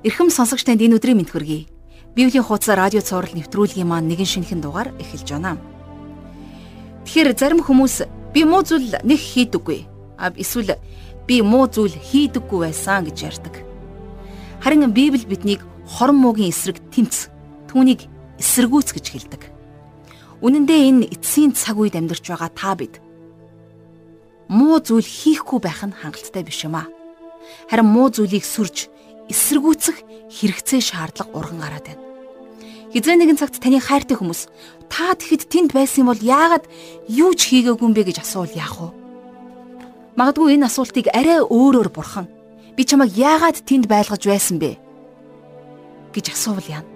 Эрхэм сонсогч танд энэ өдрийн мэд хүргэе. Библийн хуудас радио цаураар нэвтрүүлгийн маань нэгэн шинэхэн дугаар эхэлж байна. Тэгэхээр зарим хүмүүс би муу зүйл нэг хийдэггүй. А эсвэл би муу зүйл хийдэггүй байсан гэж ярьдаг. Харин Библи биднийг хорон муугийн эсрэг тэмц түүнийг эсэргүүц гэж хэлдэг. Үнэн дээр энэ эцсийн цаг үед амьдарч байгаа та бид муу зүйл хийхгүй байх нь хангалттай биш юм аа. Харин муу зүйлийг сүрж эсэргүүцэх хэрэгцээ шаардлага урган гараад байна. Хизээ нэгэн цагт таны хайртай хүмүүс та тэгэхэд тэнд байсан бол яагаад юу ч хийгээгүй юм бэ гэж асуувал яах вэ? Магадгүй энэ асуултыг арай өөрөөр бурхан би чамайг яагаад тэнд байлгаж байсан бэ гэж асуувал яана.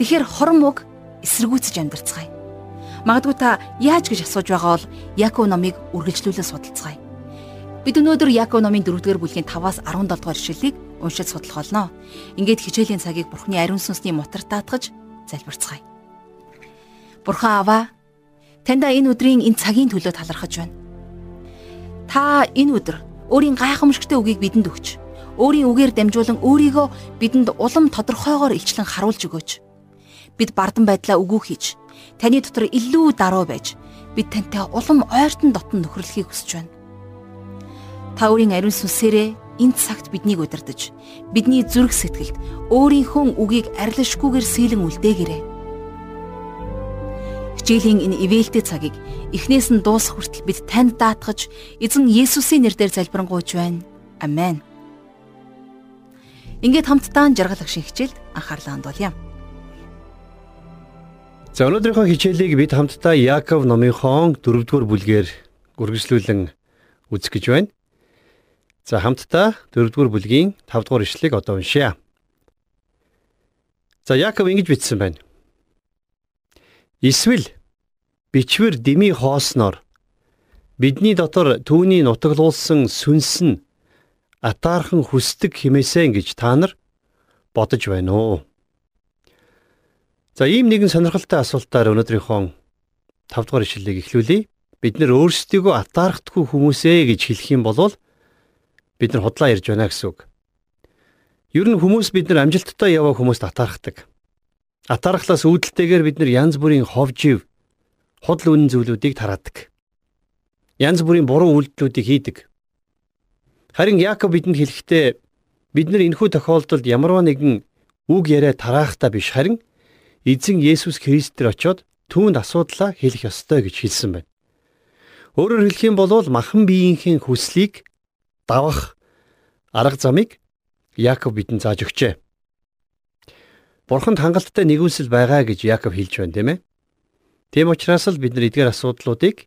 Тэгэхээр хорон мөг эсэргүүцэж амьдарцгаая. Магадгүй та яаж гэж асууж байгаа бол Яков номыг үргэлжлүүлэн судалцгаая. Бид өнөөдөр Яков номын 4-р бүлгийн 5-аас 17 дугаар ишлэлийг уншиж судлах болно. Ингээд хичээлийн цагийг Бурхны ариун сүнсний мотор таатгаж залбирцгаая. Бурхан аваа таньда энэ өдрийн энэ цагийн төлөө талархаж байна. Та энэ өдөр өөрийн гайхамшигтай үгийг бидэнд өгч, өөрийн үгээр дамжуулан өөрийгөө бидэнд улам тодорхойгоор илчлэн харуулж өгөөч. Бид бардан байдлаа үгүй хийж, таны дотор илүү даруй байж, бид тантай улам ойртон дотн нөхөрлөхийг хүсэж байна. Та өөрийн ариун сүнсээрээ энэ цагт биднийг удирдах, бидний зүрх сэтгэлд өөрийнхөө үгийг арилшгүйгээр сийлэн үлдээгээрэй. Хичээлийн энэ ивэлтэй цагийг эхнээс нь дуусах хүртэл бид танд даатгаж эзэн Есүсийн нэрээр залбирanгуйч байна. Амен. Ингээд хамтдаа жаргал агшин хичээлд анхаарлаа хандуулъя. За өнөөдрийнхөө хичээлийг бид хамтдаа Яаков номынхон 4-р бүлгээр үргэлжлүүлэн үзэх гэж байна. За хамтдаа 4-р бүлгийн 5-р ишлэгийг одоо уншъя. За Яаков ингэж бичсэн байна. Эсвэл бичвэр дими хоосноор бидний дотор түүний нутаглуулсан сүнс нь атаархан хүсдэг химээсэ гэж та нар бодож байна уу? За ийм нэгэн сонирхолтой асуултаар өнөөдрийнхөө 5 дугаар ишлэлийг эхлүүлье. Бид нэр өөрсдийгөө атаархдаггүй хүмүүсээ гэж хэлэх юм бол бид нар худлаа ярьж байна гэсэн үг. Ер нь хүмүүс бид нар амжилттай яваа хүмүүст атаархдаг. Атаархлаас үүдэлтэйгээр бид нар янз бүрийн ховжив, худал үнэн зүйлүүдийг тараадаг. Янз бүрийн буруу үйлдэлүүдийг хийдэг. Харин Яаков бидэнд хэлэхдээ бид нар энэхүү тохиолдолд ямарваа нэгэн үг яриа тараахтаа биш харин эзэн Есүс Христээр очиод түүнд асуудлаа хэлэх ёстой гэж хэлсэн байна. Өөрөөр хэлэх юм бол махан биеийнхээ хүслийг давах арга замыг Яаков бидэнд зааж өгчээ. Бурханд хангалттай нэгүсэл байгаа гэж Яаков хэлж байна тийм ээ. Тийм учраас л бид нар эдгээр асуудлуудыг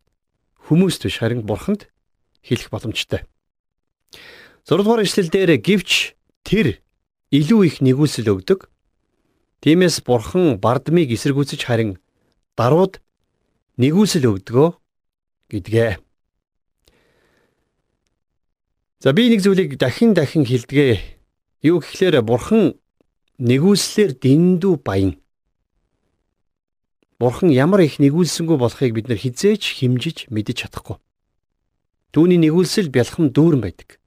хүмүүст биш харин Бурханд хэлэх боломжтой. 6 дугаар эшлэл дээр гівч тэр илүү их нэгүсэл өгдөг. Тиймээс Бурхан бардмыг эсэргүүцэж харин дарууд нэгүсэл өгдөгөө гэдгээ. За би нэг зүйлийг дахин дахин хэлдэгэ. Юу гэхлээр бурхан нэгүслэр дэндүү баян. Бурхан ямар их нэгүүлсэнгүй болохыг бид нар хизээч химжиж мэдэж чадахгүй. Түүний нэгүүлсэл бялхам дүүрэн байдаг.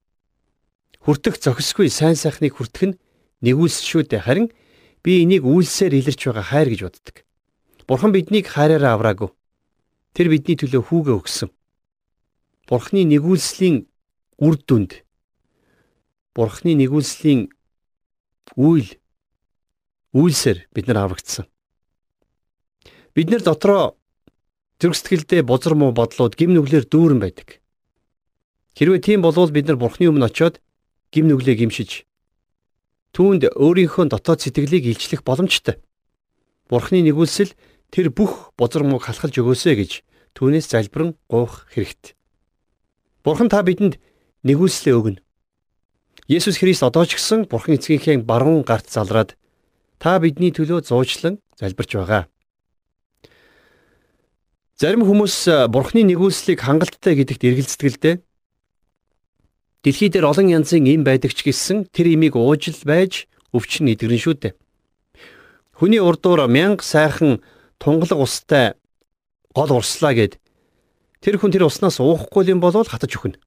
Хүртэх зохисгүй сайн сайхныг хүртэх нь нэгүүлс шүү дээ. Харин би энийг үйлсээр илэрч байгаа хайр гэж боддог. Бурхан биднийг хайраараа авраагүй. Тэр бидний төлөө хүүгээ өгсөн. Бурханы нэгүүлслийн үр дүнд Бурхны нэгүүлслийн үйл үйлсээр бид нар аврагдсан. Бид нар дотроо зүрх сэтгэлдээ бузар муу бодлууд гим нүглэр дүүрэн байдаг. Хэрвээ тийм болвол бид нар Бурхны өмнө очиод гим нүглээ гимшиж түүнд өөрийнхөө дотоод сэтгэлийг илчлэх боломжтой. Бурхны нэгүүлсэл тэр бүх бузар мууг халахлж өгөөсэй гэж түүнээс залбирэн гуйх хэрэгтэй. Бурхан та бидэнд нэгүслээ өгнө. Есүс Христ одоо ч гэсэн Бурхан эцгийнхээ баруун гарт залраад та бидний төлөө зуучлан залбирч байгаа. Зарим хүмүүс Бурханы нэгүслийг хангалттай гэдэгт эргэлздэг л дээ. Дэлхий дээр олон янзын юм байдаг ч гэсэн тэр имийг уужил байж өвчин идэгрэн шүү дээ. Хүний урдуур мянга сайхан тунгалаг устай гол урслаа гэд тэр хүн тэр уснаас уухгүй юм бол хатаж өхнө.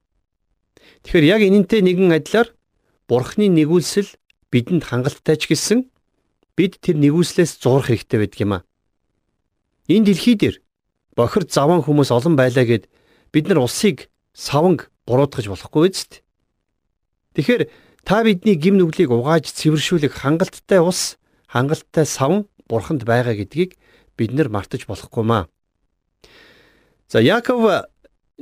Тэгэхээр яг энэнтэй нэгэн адилаар Бурхны нэгүүлсэл бидэнд хангалттай ч гэсэн бид тэр нэгүслээс зурх хэрэгтэй байдаг юм а. Энэ дэлхий дээр бохир заван хүмүүс олон байлаа гэд бид нар улсыг саванг буруудгаж болохгүй үст. Тэгэхээр та бидний гим нүглийг угааж цэвэршүүлэх хангалттай ус, хангалттай савн бурханд байгаа гэдгийг бид нар мартаж болохгүй маа. За Яаков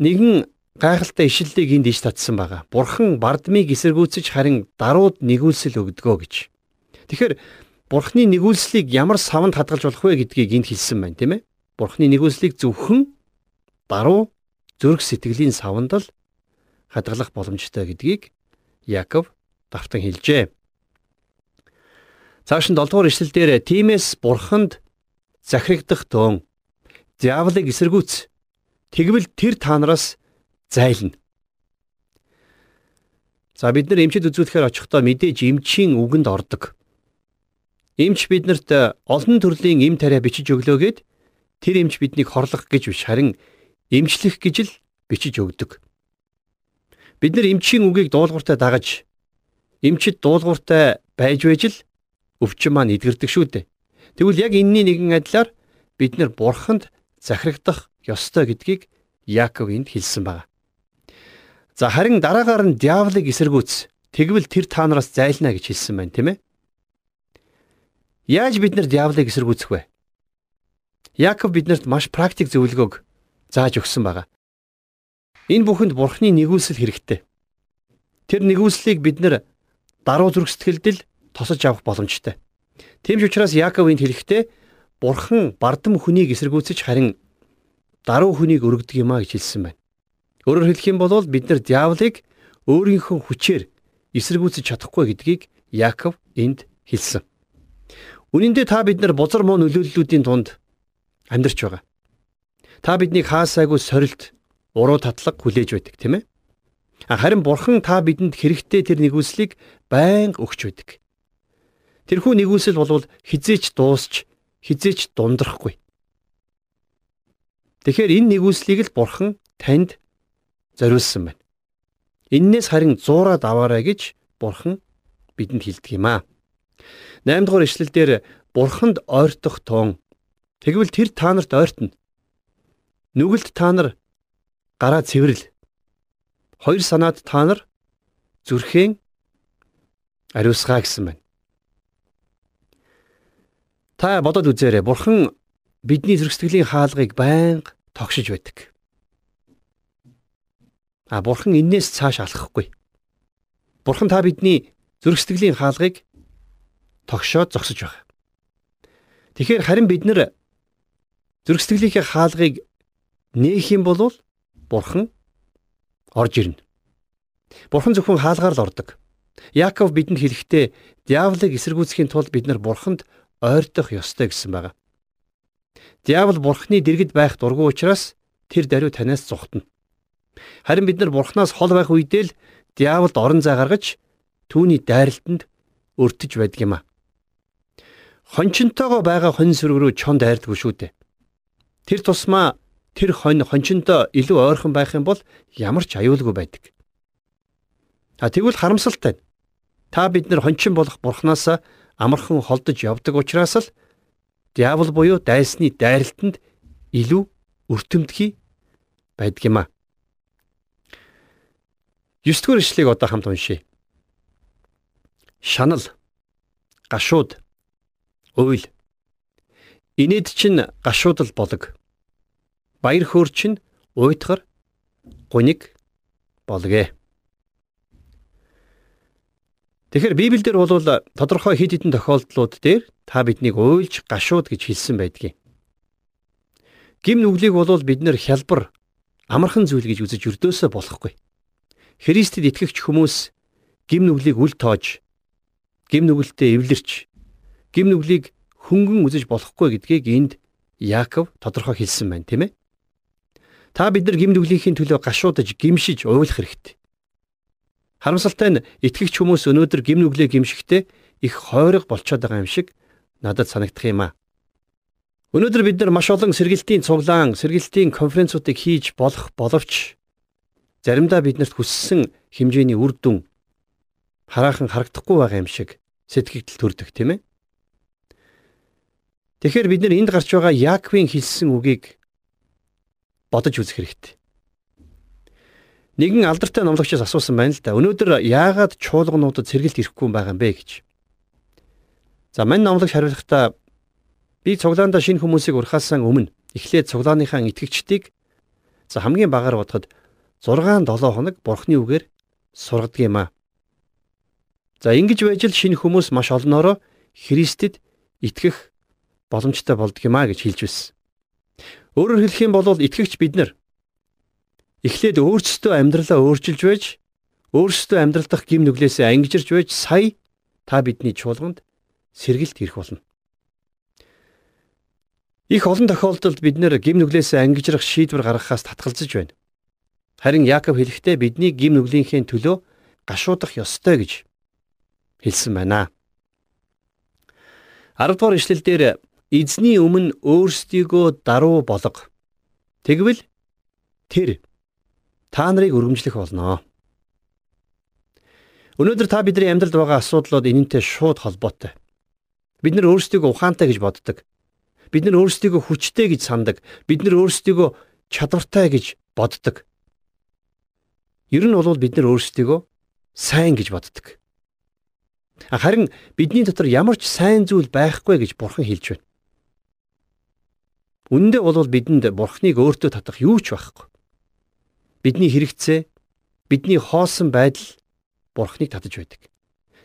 нэгэн гайхалтай ишлэлийг энд иш татсан байгаа. Бурхан бардмыг эсэргүүцэж харин дарууд нэгүүлсэл өгдгөө гэж. Тэгэхээр Бурханы нэгүүлслийг ямар савнд хадгалж болох вэ гэдгийг энд хэлсэн байна, тийм ээ? Бурханы нэгүүлслийг зөвхөн даруу зүрх сэтгэлийн савнд л хадгалах боломжтой гэдгийг Яков давтан хэлжээ. Цааш нь 7 дугаар ишлэл дээр тиймээс бурханд захирагдах төн диаволыг эсэргүүц тэгвэл тэр та нараас зайлна. За бид нар эмчэд үзүүлэхээр очихдоо мэдээж эмчийн үгэнд ордог. Эмч биднэрт олон төрлийн эм тариа бичиж өглөөгээд тэр эмч биднийг хорлох гэж биш харин эмчлэх гэж л бичиж өгдөг. Бид нар эмчийн үгийг дуулууртай дагаж эмчит дуулууртай байж байж л өвчин маань эдгэрдэг шүү дээ. Тэгвэл яг энэний нэгэн адилаар бид нар бурханд захирагдах ёстой гэдгийг Яаков энд хэлсэн байна. За харин дараагаар нь диаволыг эсэргүүц. Тэгвэл тэр та нараас зайлна гэж хэлсэн байна, тийм ээ? Яаж бид нар диаволыг эсэргүүцэх вэ? Яаков биднэрт маш практик зөвлөгөөг зааж өгсөн байна. Энэ бүхэнд бурхны нэгүүлсэл хэрэгтэй. Тэр нэгүүлслийг бид нар даруй зүрх сэтгэлдэл тосож авах боломжтой. Тийм ч учраас Яаков энд хэлэхдээ бурхан бардам хүнийг эсэргүүцэж харин даруй хүнийг өргөдөг юмаа гэж хэлсэн байна. Өөрөөр хэлэх юм бол бид нар диаволыг өөрийнхөө хүчээр эсэргүүцэж чадахгүй гэдгийг Яаков энд хэлсэн. Үнэн дээр та бид нар бузар муу нөлөөллүүдийн тунд амьдарч байгаа. Та биднийг хаасаагүй сорилт, уруу татлаг хүлээж байдаг, тийм ээ? Харин бурхан та бидэнд хэрэгтэй тэр нэгүслийг байнга өгч байдаг. Тэрхүү нэгүсэл бол хизээч дуусч, хизээч дундрахгүй. Тэгэхээр энэ нэгүслийг л бурхан танд зориулсан байна. Иннээс харин зуураад аваарай гэж бурхан бидэнд хэлдэг юм аа. 8 дугаар ишлэл дээр бурханд ойртох тоон тэгвэл тэр та нарт ойртно. Нүгэлт та нар гараа цэвэрл. Хоёр санаад та нар зүрхэн ариусгаа гэсэн байна. Та бодоод үзээрэй. Бурхан бидний зүрх сэтгэлийн хаалгыг байнга тогшиж байдаг. А бурхан энээс цааш алхахгүй. Бурхан та бидний зүрх сэтгэлийн хаалгыг тогшоод зогсож байгаа. Тэгэхээр харин бид нар зүрх сэтгэлийнхээ хаалгыг нээх юм бол бурхан орж ирнэ. Бурхан зөвхөн хаалгаар л ордог. Яаков бидэнд хэлэхдээ диаволыг эсэргүүцхийн тулд бид нар бурханд ойртох ёстой гэсэн байгаа. Диавол бурхны дэргэд байх дургүй учраас тэр даруй танаас зугтана. Харин бид нар бурхнаас хол байх үедээ л диаволд орон зай гаргаж түүний дайралтанд өртөж байдаг юм а. Хончинтойгоо байгаа хонь сүрэг рүү чонд дайрдаггүй шүү дээ. Тэр тусмаа тэр хонь хончинтой илүү ойрхон байх юм бол ямар ч аюулгүй байдаг. А тэгвэл харамсалтай. Та бид нар хончин болох бурхнаас амархан холдож явдаг учраас л диавол буюу дайсны дайралтанд илүү өртөмтгий байдаг юм а. 9 дугаар ишлэгийг одоо хамт уншъя. Шанал, гашууд, уйл. Инээд чинь гашуудал болог. Баяр хөөр чинь уйтгар, гуник болгэ. Тэгэхээр Библиэлд бол тодорхой хэд хэдэн тохиолдлууд дээр та биднийг уйлж гашууд гэж хэлсэн байдгийг. Гим нүглийг бол бид нэр хялбар амархан зүйл гэж үзэж өрдөөсөө болохгүй. Христэд итгэгч хүмүүс гим нүглийг үл тоож, гим нүгэлтэд эвлэрч, гим нүглийг хөнгөн үзэж болохгүй гэдгийг энд Яаков тодорхой хэлсэн байна, тийм ээ? Та бид нар гим нүглийнхин төлөө гашуудаж, гимшиж уйлах хэрэгтэй. Харамсалтай нь итгэгч хүмүүс өнөөдөр гим нүглээ гимшихдээ их хойрог болчиход байгаа юм шиг надад санагдах юм аа. Өнөөдөр бид нар маш олон сэргэлтийн цуглаан, сэргэлтийн конференцуудыг хийж болох боловч заримдаа биднэрт хүссэн хэмжээний үр дүн хараахан харагдахгүй байгаа юм шиг сэтгэгдэл төрдөг тийм ээ. Тэгэхээр бид нар энд гарч байгаа Яаковын хэлсэн үгийг бодож үзэх хэрэгтэй. Нэгэн алдартай номлогчоос асуусан байна л да. Өнөөдөр яагаад чуулгануудад сэргэлт ирэхгүй байгаа юм бэ гэж. За мань номлогч хариулахдаа би цуглаанда шинэ хүмүүсийг урахаасаа өмнө эхлээд цуглааныхаа итгэгчдийг за хамгийн багаар бодоход 6 7 хоног бурхны үгээр сургадаг юм аа. За ингэж байж л шинэ хүмүүс маш олноороо Христэд итгэх боломжтой болдго юм аа гэж хэлж байсан. Өөрөөр хэлэх юм бол итгэгч бид нар эхлээд өөрсдөө амьдралаа өөрчилж байж өөрсдөө амьдрал дахь гим нүглээсээ ангижирч байж сая та бидний чуулганд сэргэлт ирэх болно. Их олон тохиолдолд бид нэр гим нүглээсээ ангижрах шийдвэр гаргахаас татгалзаж байна. Харин Яаков хэлэхдээ бидний гим нүглийнхээ төлөө гашуудах ёстой гэж хэлсэн байна. 10 дугаар ишлэлдэр эзний өмнө өөрсдийгөө даруй болго. Тэгвэл тэр та нарыг өргөмжлөх болно. Өнөөдөр та бидний амьдралд байгаа асуудлууд энэнтэй шууд холбоотой. Бид нар өөрсдийгөө ухаантай гэж боддог. Бид нар өөрсдийгөө хүчтэй гэж сандаг. Бид нар өөрсдийгөө чадвартай гэж боддог. Ер нь бол бид нар өөрсдийгөө сайн гэж боддог. Харин бидний дотор ямар ч сайн зүйл байхгүй гэж Бурхан хэлж байна. Үндэ бол бидэнд бурхныг өөртөө татах юу ч байхгүй. Бидний хэрэгцээ, бидний хоосон байдал бурхныг татаж байдаг.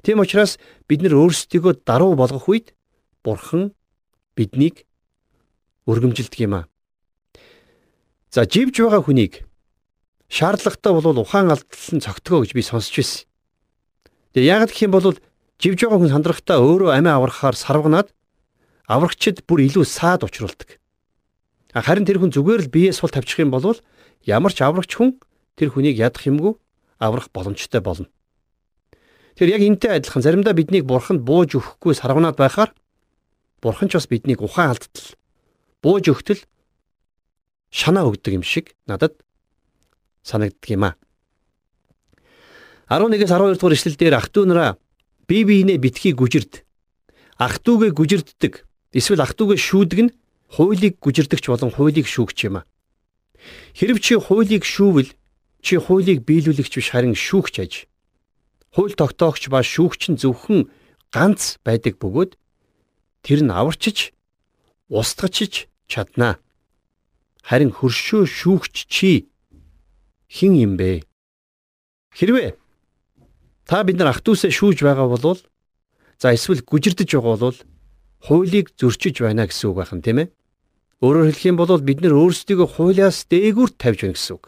Тийм учраас бид нар өөрсдийгөө даруй болгох үед бурхан биднийг өргөмжилдэг юм аа. За живж байгаа хүнийг шаардлагатай бол ухаан алдлан цогтгоо гэж би сонсч байсан. Тэгээ яагаад гэх юм бол живж байгаа хүн сандрахтаа өөрөө амиа аврахаар сарвганаад аврагчид бүр илүү саад учруулдаг. Харин тэр хүн зүгээр л биеэ сул тавьчих юм бол ямар ч аврагч хүн тэр хүнийг ядах юмгүй аврах боломжтой болно. Тэр яг энтэй адилхан заримдаа биднийг бурханд бууж өгөхгүй сарвнаад байхаар бурхан ч бас биднийг ухаан алдтал бууж өгтөл шанаа өгдөг юм шиг надад санагддаг юм аа. 11-ээс 12 дугаар ишлэл дээр ах トゥ нараа бие биенээ битгий гүжирд ах トゥ гээ гүжирддэг эсвэл ах トゥ гээ шүүдэг нь хуулийг гүжирдэгч болон хуулийг шүүгч юм а. Хэрв чи хуулийг шүүвэл чи хуулийг биелүүлэгч биш харин шүүгч аж. Хууль тогтоогч ба шүүгч нь зөвхөн ганц байдаг бөгөөд тэр нь аварчиж устгачиж чаднаа. Харин хөршөө шүүгч чи хэн юм бэ? Хэрвээ та бид нар ах トゥ усээ шүүж байгаа бол за эсвэл гүжирдэж байгаа бол хуулийг зөрчиж байна гэсэн үг байна тийм ээ. Өөрөөр хэлэх юм бол бид нар өөрсдийгөө хуулиас дээгүүрт тавьж байна гэсэн үг.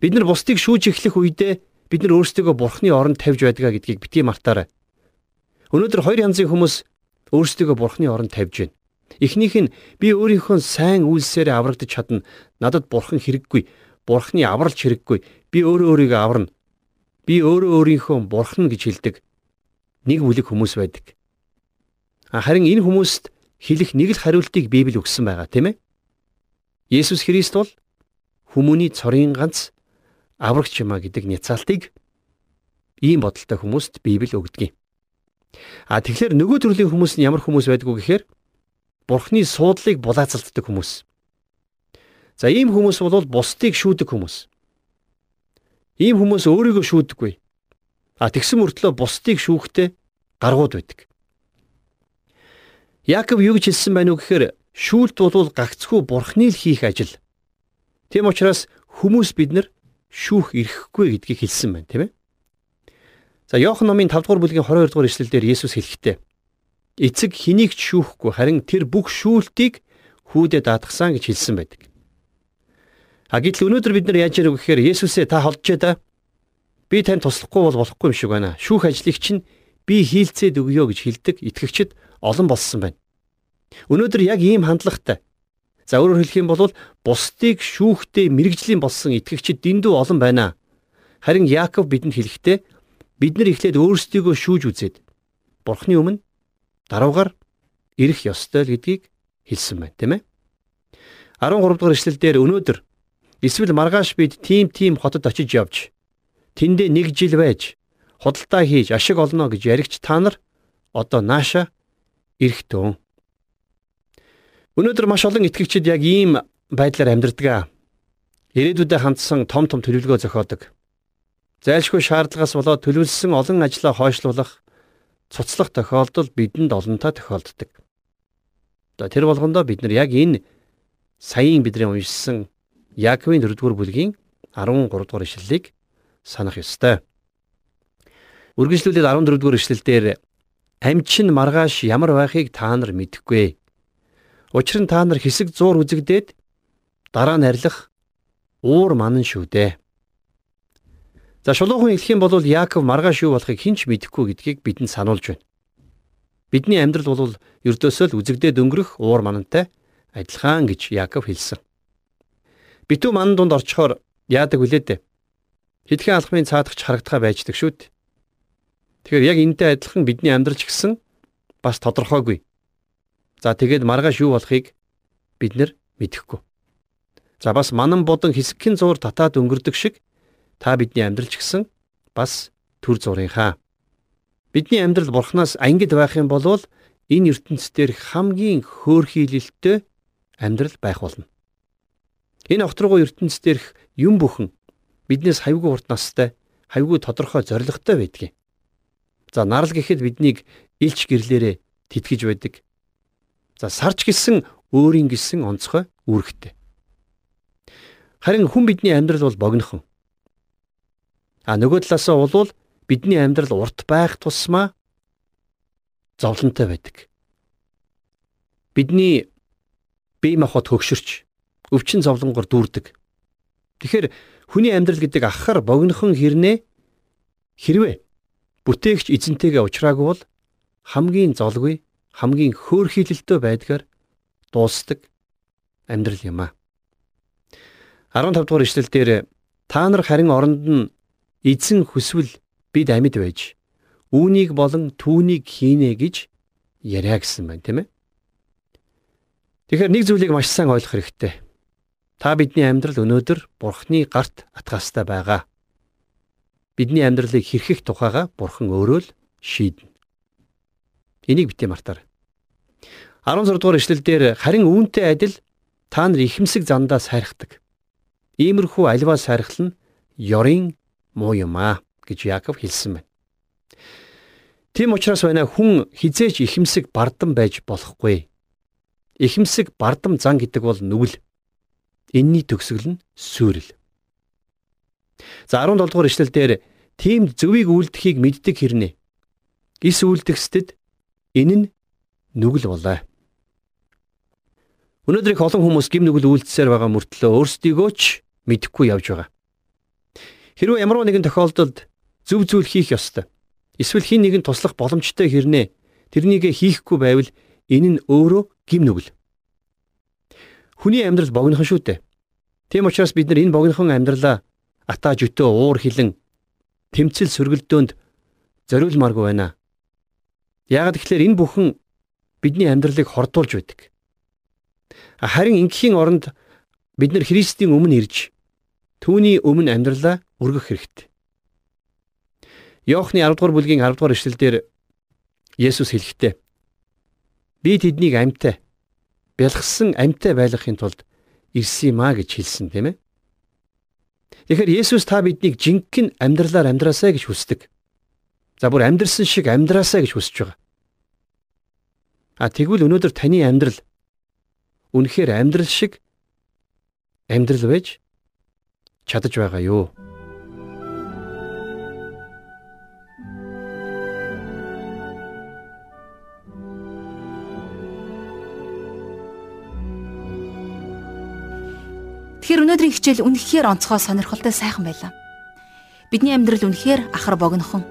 Бид нар бусдыг шүүж эхлэх үедээ бид нар өөрсдийгөө бурхны оронд тавьж байдгаа гэдгийг битгий мартаарай. Өнөөдөр хоёр янзын хүмүүс өөрсдийгөө бурхны оронд тавьж байна. Эхнийх нь би өөрийнхөө сайн үйлсээр аврагдаж чадна. Надад бурхан хэрэггүй. Бурхны авралч хэрэггүй. Би өөрөө өөрийгөө аварна. Би өөрөө өөрийнхөө бурхан гэж хэлдэг. Нэг бүлэг хүмүүс байдаг. Харин энэ хүмүүст хэлэх нэг л хариултыг Библи өгсөн байгаа тийм ээ. Есүс Христ бол хүмүүний цорын ганц аврагч юмаа гэдэг няцаалтыг ийм бодолтой хүмүүст Библи өгдөг юм. А тэгэхээр нөгөө төрлийн хүмүүс нь ямар хүмүүс байдгүй гэхээр Бурхны суудлыг булаацалддаг хүмүүс. За ийм хүмүүс бол бусдыг шүүдэг хүмүүс. Ийм хүмүүс өөрийгөө шүүдэггүй. А тэгсэн мөртлөө бусдыг шүүхдээ гаргууд байдаг. Яаков юу гэж хэлсэн байв нү гэхээр шүүлт бол гагцхүү бурхны л хийх ажил. Тийм учраас хүмүүс бид нар шүүх эрхгүй гэдгийг хэлсэн байна, тийм ээ. За Иохан номын 5 дугаар бүлгийн 22 дугаар эшлэлдэр Есүс хэлэхдээ эцэг хэнийг ч шүүхгүй харин тэр бүх шүүлтийг хүүдээ даатгсан гэж хэлсэн байдаг. А гэтэл өнөөдөр бид нар яаж вэ гэхээр Есүсээ та холдчээ да. Би тань туслахгүй бол болохгүй юм шиг байна. Шүүх ажлыг чинь би хийлцээд өгөө гэж хэлдэг итгэгчид олон болсон байна. Өнөөдөр яг ийм хандлагатай. За өөрөөр хэлэх юм бол бусдыг шүүхтэй мэрэгжлийн болсон итгэгчид дэндүү олон байна. Харин Яаков бидэнд хэлэхдээ бид нар эхлээд өөрсдийгөө шүүж үзээд Бурхны өмнө даруугаар ирэх ёстой л гэдгийг хэлсэн байна, тийм ээ. 13 дугаар эшлэлдэр өнөөдөр эсвэл маргааш бид тим тим хотод очиж явж тэндээ нэг жил байж худалдаа хийж ашиг олно гэж яригч та нар одоо нааша эрэхтэн. Өнөөдөр маш олон итгэгчид яг ийм байдлаар амьдрдаг. Ирээдүйдээ хандсан том том төлөвлөгөө зохиодог. Зайлшгүй шаардлагаас болоод төлөвлөсөн олон ажлаа хойшлуулах цуцлах тохиолдол бидэнд олонтаа тохиолддог. Одоо тэр болгондоо бид нар яг энэ саяын бидний уншсан Яаковын 4-р бүлгийн 13 дугаар ишлэлийг санах ёстой. Үргэлжлүүлээд 14 дугаар ишлэлдэр амчин маргааш ямар байхыг та нар мэдэхгүй. Учир нь та нар хэсэг зуур үзэгдээд дараа нь арилах уур манан шүү дээ. За шулуухан хэлэх юм бол Яаков маргааш юу болохыг хэн ч мэдэхгүй гэдгийг бидэнд сануулж байна. Бидний амьдрал бол ердөөсөө л үзэгдээд өнгөрөх уур манантай адилхан гэж Яаков хэлсэн. Битүү манан дунд орчхоор яадаг вүлээ дээ. Хэдхэн алхмын цаадагч харагдхаа байждаг шүү дээ. Тэгэхээр яг энэтэй адилхан бидний амьдрал ч гэсэн бас тодорхойгүй. За тэгээд маргааш юу болохыг бид нэр мэдэхгүй. За бас манан бодон хэсэгхэн зуур татаад өнгөрдөг шиг та бидний амьдрал ч гэсэн бас төр зурынхаа. Бидний амьдрал бурхнаас ангид байх юм бол энэ ертөнцийн дээрх хамгийн хөөрхийлөлттэй амьдрал байх болно. Энэ огтрогоо ертөнцийн дээрх юм бүхэн биднээс хавьгүй урт настай, хавьгүй тодорхой зоригтой байдгийг. За нарал гэхэд биднийг илч гэрлээрээ тэтгэж байдаг. За сарч гисэн өөрийн гисэн онцгой үүрэгтэй. Харин хүн бидний амьдрал бол богинохон. А нөгөө талаасаа болвол бидний амьдрал урт байх тусмаа зовлонтой байдаг. Бидний бие махбод хөгшөрч өвчин зовлонгоор дүүрдэг. Тэгэхээр хүний амьдрал гэдэг ахаар богинохон хэрнээ хэрвээ бүтээгч эзэнтэйгээ уулзраагүй бол хамгийн золгүй хамгийн хөөрхийлөлтөө байдгаар дуусдаг амьдрал юм а. 15 дугаар ишлэл дээр та нар харин оронд нь эзэн хүсвэл бид амьд байж үүнийг болон түүнийг хийнэ гэж яриа гэсэн байна тийм ээ. Тэгэхээр нэг зүйлийг маш сайн ойлгох хэрэгтэй. Та бидний амьдрал өнөөдөр Бурхны гарт атгаастай байгаа. Бидний амьдралыг хэрхэх тухайга Бурхан өөрөө л шийднэ. Энийг битээ мартаарай. 16 дугаар эшлэлдэр харин үүнтэй адил та нар ихэмсэг зандаа сайрхдаг. Иймэрхүү альва сайрхал нь ёрын муу юм аа гэж Яаков хэлсэн байна. Тийм учраас байна хүн хизээч ихэмсэг бардам байж болохгүй. Ихэмсэг бардам зан гэдэг бол нүгэл. Энийний төгсгөл нь сүрэл. За 17 дугаар эшлэлдэр тийм зөвийг үйлдэхийг мэддэг хэрнээ. Гис үйлдэхсэд Энэ нь нүгэл болоо. Өнөөдөр их олон хүмүүс гим нүгэл үйлдэлсээр байгаа мөртлөө өөрсдийгөө ч мэдэхгүй явж байгаа. Хэрвээ ямар нэгэн тохиолдолд зөв зүйл хийх ёстой. Эсвэл хин нэгэн туслах боломжтой хэрнээ тэрнийг хийхгүй байвал энэ нь өөрөө гим нүгэл. Хүний амьдрал богинохон шүү дээ. Тийм учраас бид нар энэ богинохон амьдралаа ата жөтөө уур хилэн тэмцэл сөргөлдөөнд зориулмааргүй байна. Яагаад гэвэл энэ бүхэн бидний амьдралыг хордуулж байдаг. Харин ингийн оронд бид нар Христийн өмнө ирж түүний өмнө амьдралаа өргөх хэрэгтэй. Иохны 10 дугаар бүлгийн 10 дугаар эшлэлдэр Есүс хэлэхдээ би тэднийг амьтаа бэлгсэн амьтаа байлгахын тулд ирсэн юм а гэж хэлсэн тийм ээ. Тэгэхээр Есүс та биднийг жинхэнэ амьдралаар амьдраасай гэж хүсдэг. За бүр амьдрсан шиг амьдраасаа гэж хүсэж байгаа. А тэгвэл өнөөдөр таны амьдрал үнэхээр амьдрал шиг амьдрал байж чадаж байгаа юу? Тэгэхээр өнөөдрийн хичээл үнэхээр онцгой сонирхолтой сайхан байлаа. Бидний амьдрал үнэхээр ахар богинохон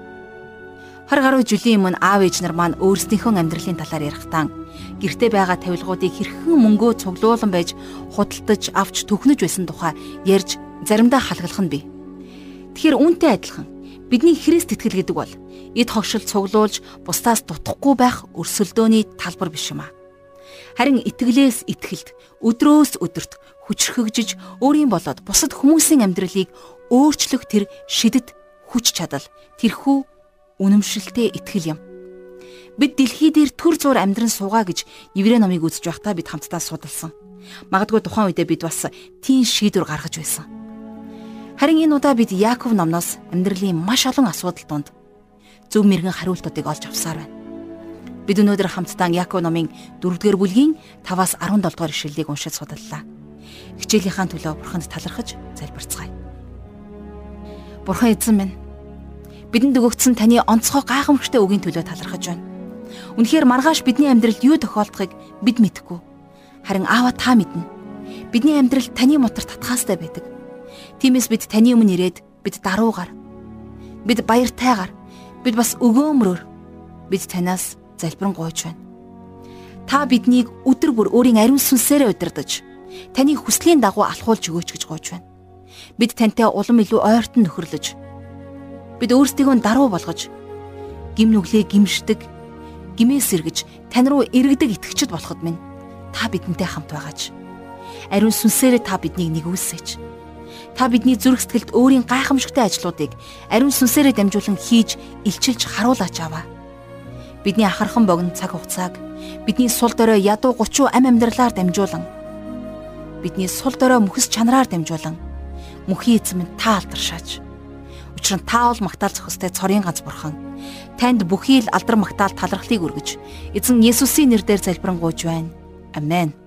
20 гаруй жилийн өмнө аав ээж нар маань өөрсдийнхөө амьдралын талаар ярихдаа гэрте байгаа тавилгуудыг хэрхэн мөнгөө цуглуулan байж худалдаж авч төхнөж байсан тухай ярьж заримдаа халгалах нь бий. Тэгэхээр үүнтэй адилхан бидний Христ итгэл гэдэг бол эд хогшил цуглуулж бусдаас дутхгүй байх өрсөлдөөний талбар биш юм аа. Харин итгэлээс итгэлд өдрөөс өдөрт хүчрхэгжиж өөрийн болоод бусад хүмүүсийн амьдралыг өөрчлөх тэр шидэт хүч чадал тэрхүү үнэмшилтэй итгэл юм. Бид дэлхий дээр төр зур амьдран суугаа гэж Еврей номыг үзэж байхдаа бид хамтдаа судалсан. Магадгүй тухайн үедээ бид бас тийм шийдвэр гаргаж байсан. Харин энэ удаа бид Яаков номноос амьдралын маш олон асуудал донд зөв мэрэгэн хариултуудыг олж авсаар байна. Бид өнөөдөр хамтдаа Яаков номын 4-р бүлгийн 5-аас 17 дугаар ишлэлийг уншиж судаллаа. Хичээлийнхаа төлөө Бурханд талархаж залбирцгаая. Бурхан эзэн минь бидэнд өгөгдсөн таны онцгой гайхамшигтай үгийн төлөө талархаж байна. Үнэхээр маргааш бидний амьдралд юу тохиолдохыг бид мэдэхгүй. Харин Аава та мэднэ. Бидний амьдрал таны мотор татхаастай байдаг. Тиймээс бид таны өмнө ирээд бид даруугаар бид баяртайгаар бид бас өгөөмрөөр бид танаас залбирэн гуйж байна. Та биднийг өдөр бүр өөрийн ариун сүнсээрээ удирдах таны хүслийн дагуу алхуулж өгөөч гэж гуйж байна. Бид тантай улам илүү ойртон нөхөрлөж бид өөрсдийгөө даруй болгож гим нүглээ гимшдэг гимээс эргэж тань руу эргэдэг итгэгчд болоход минь та бидэнтэй хамт байгаач. Ариун сүнсээрээ та биднийг нэгүүлсэйч. Та бидний зүрх сэтгэлд өөрийн гайхамшигтай ажлуудыг ариун сүнсээрээ дамжуулан хийж илчилж харуулаач аваа. Бидний ахархан богино цаг хугацааг бидний сул дорой ядуу 30 ам амьдралаар дамжуулан бидний сул дорой мөхс чанараар дамжуулан мөхийн эзэм нь та алдаршаач. Учир нь та бол магтаал зохистой цорын ганц бурхан. Танд бүхий л алдар магтаал талархлыг өргөж эзэн Есүсийн нэрээр залбирanгуйж байна. Амен.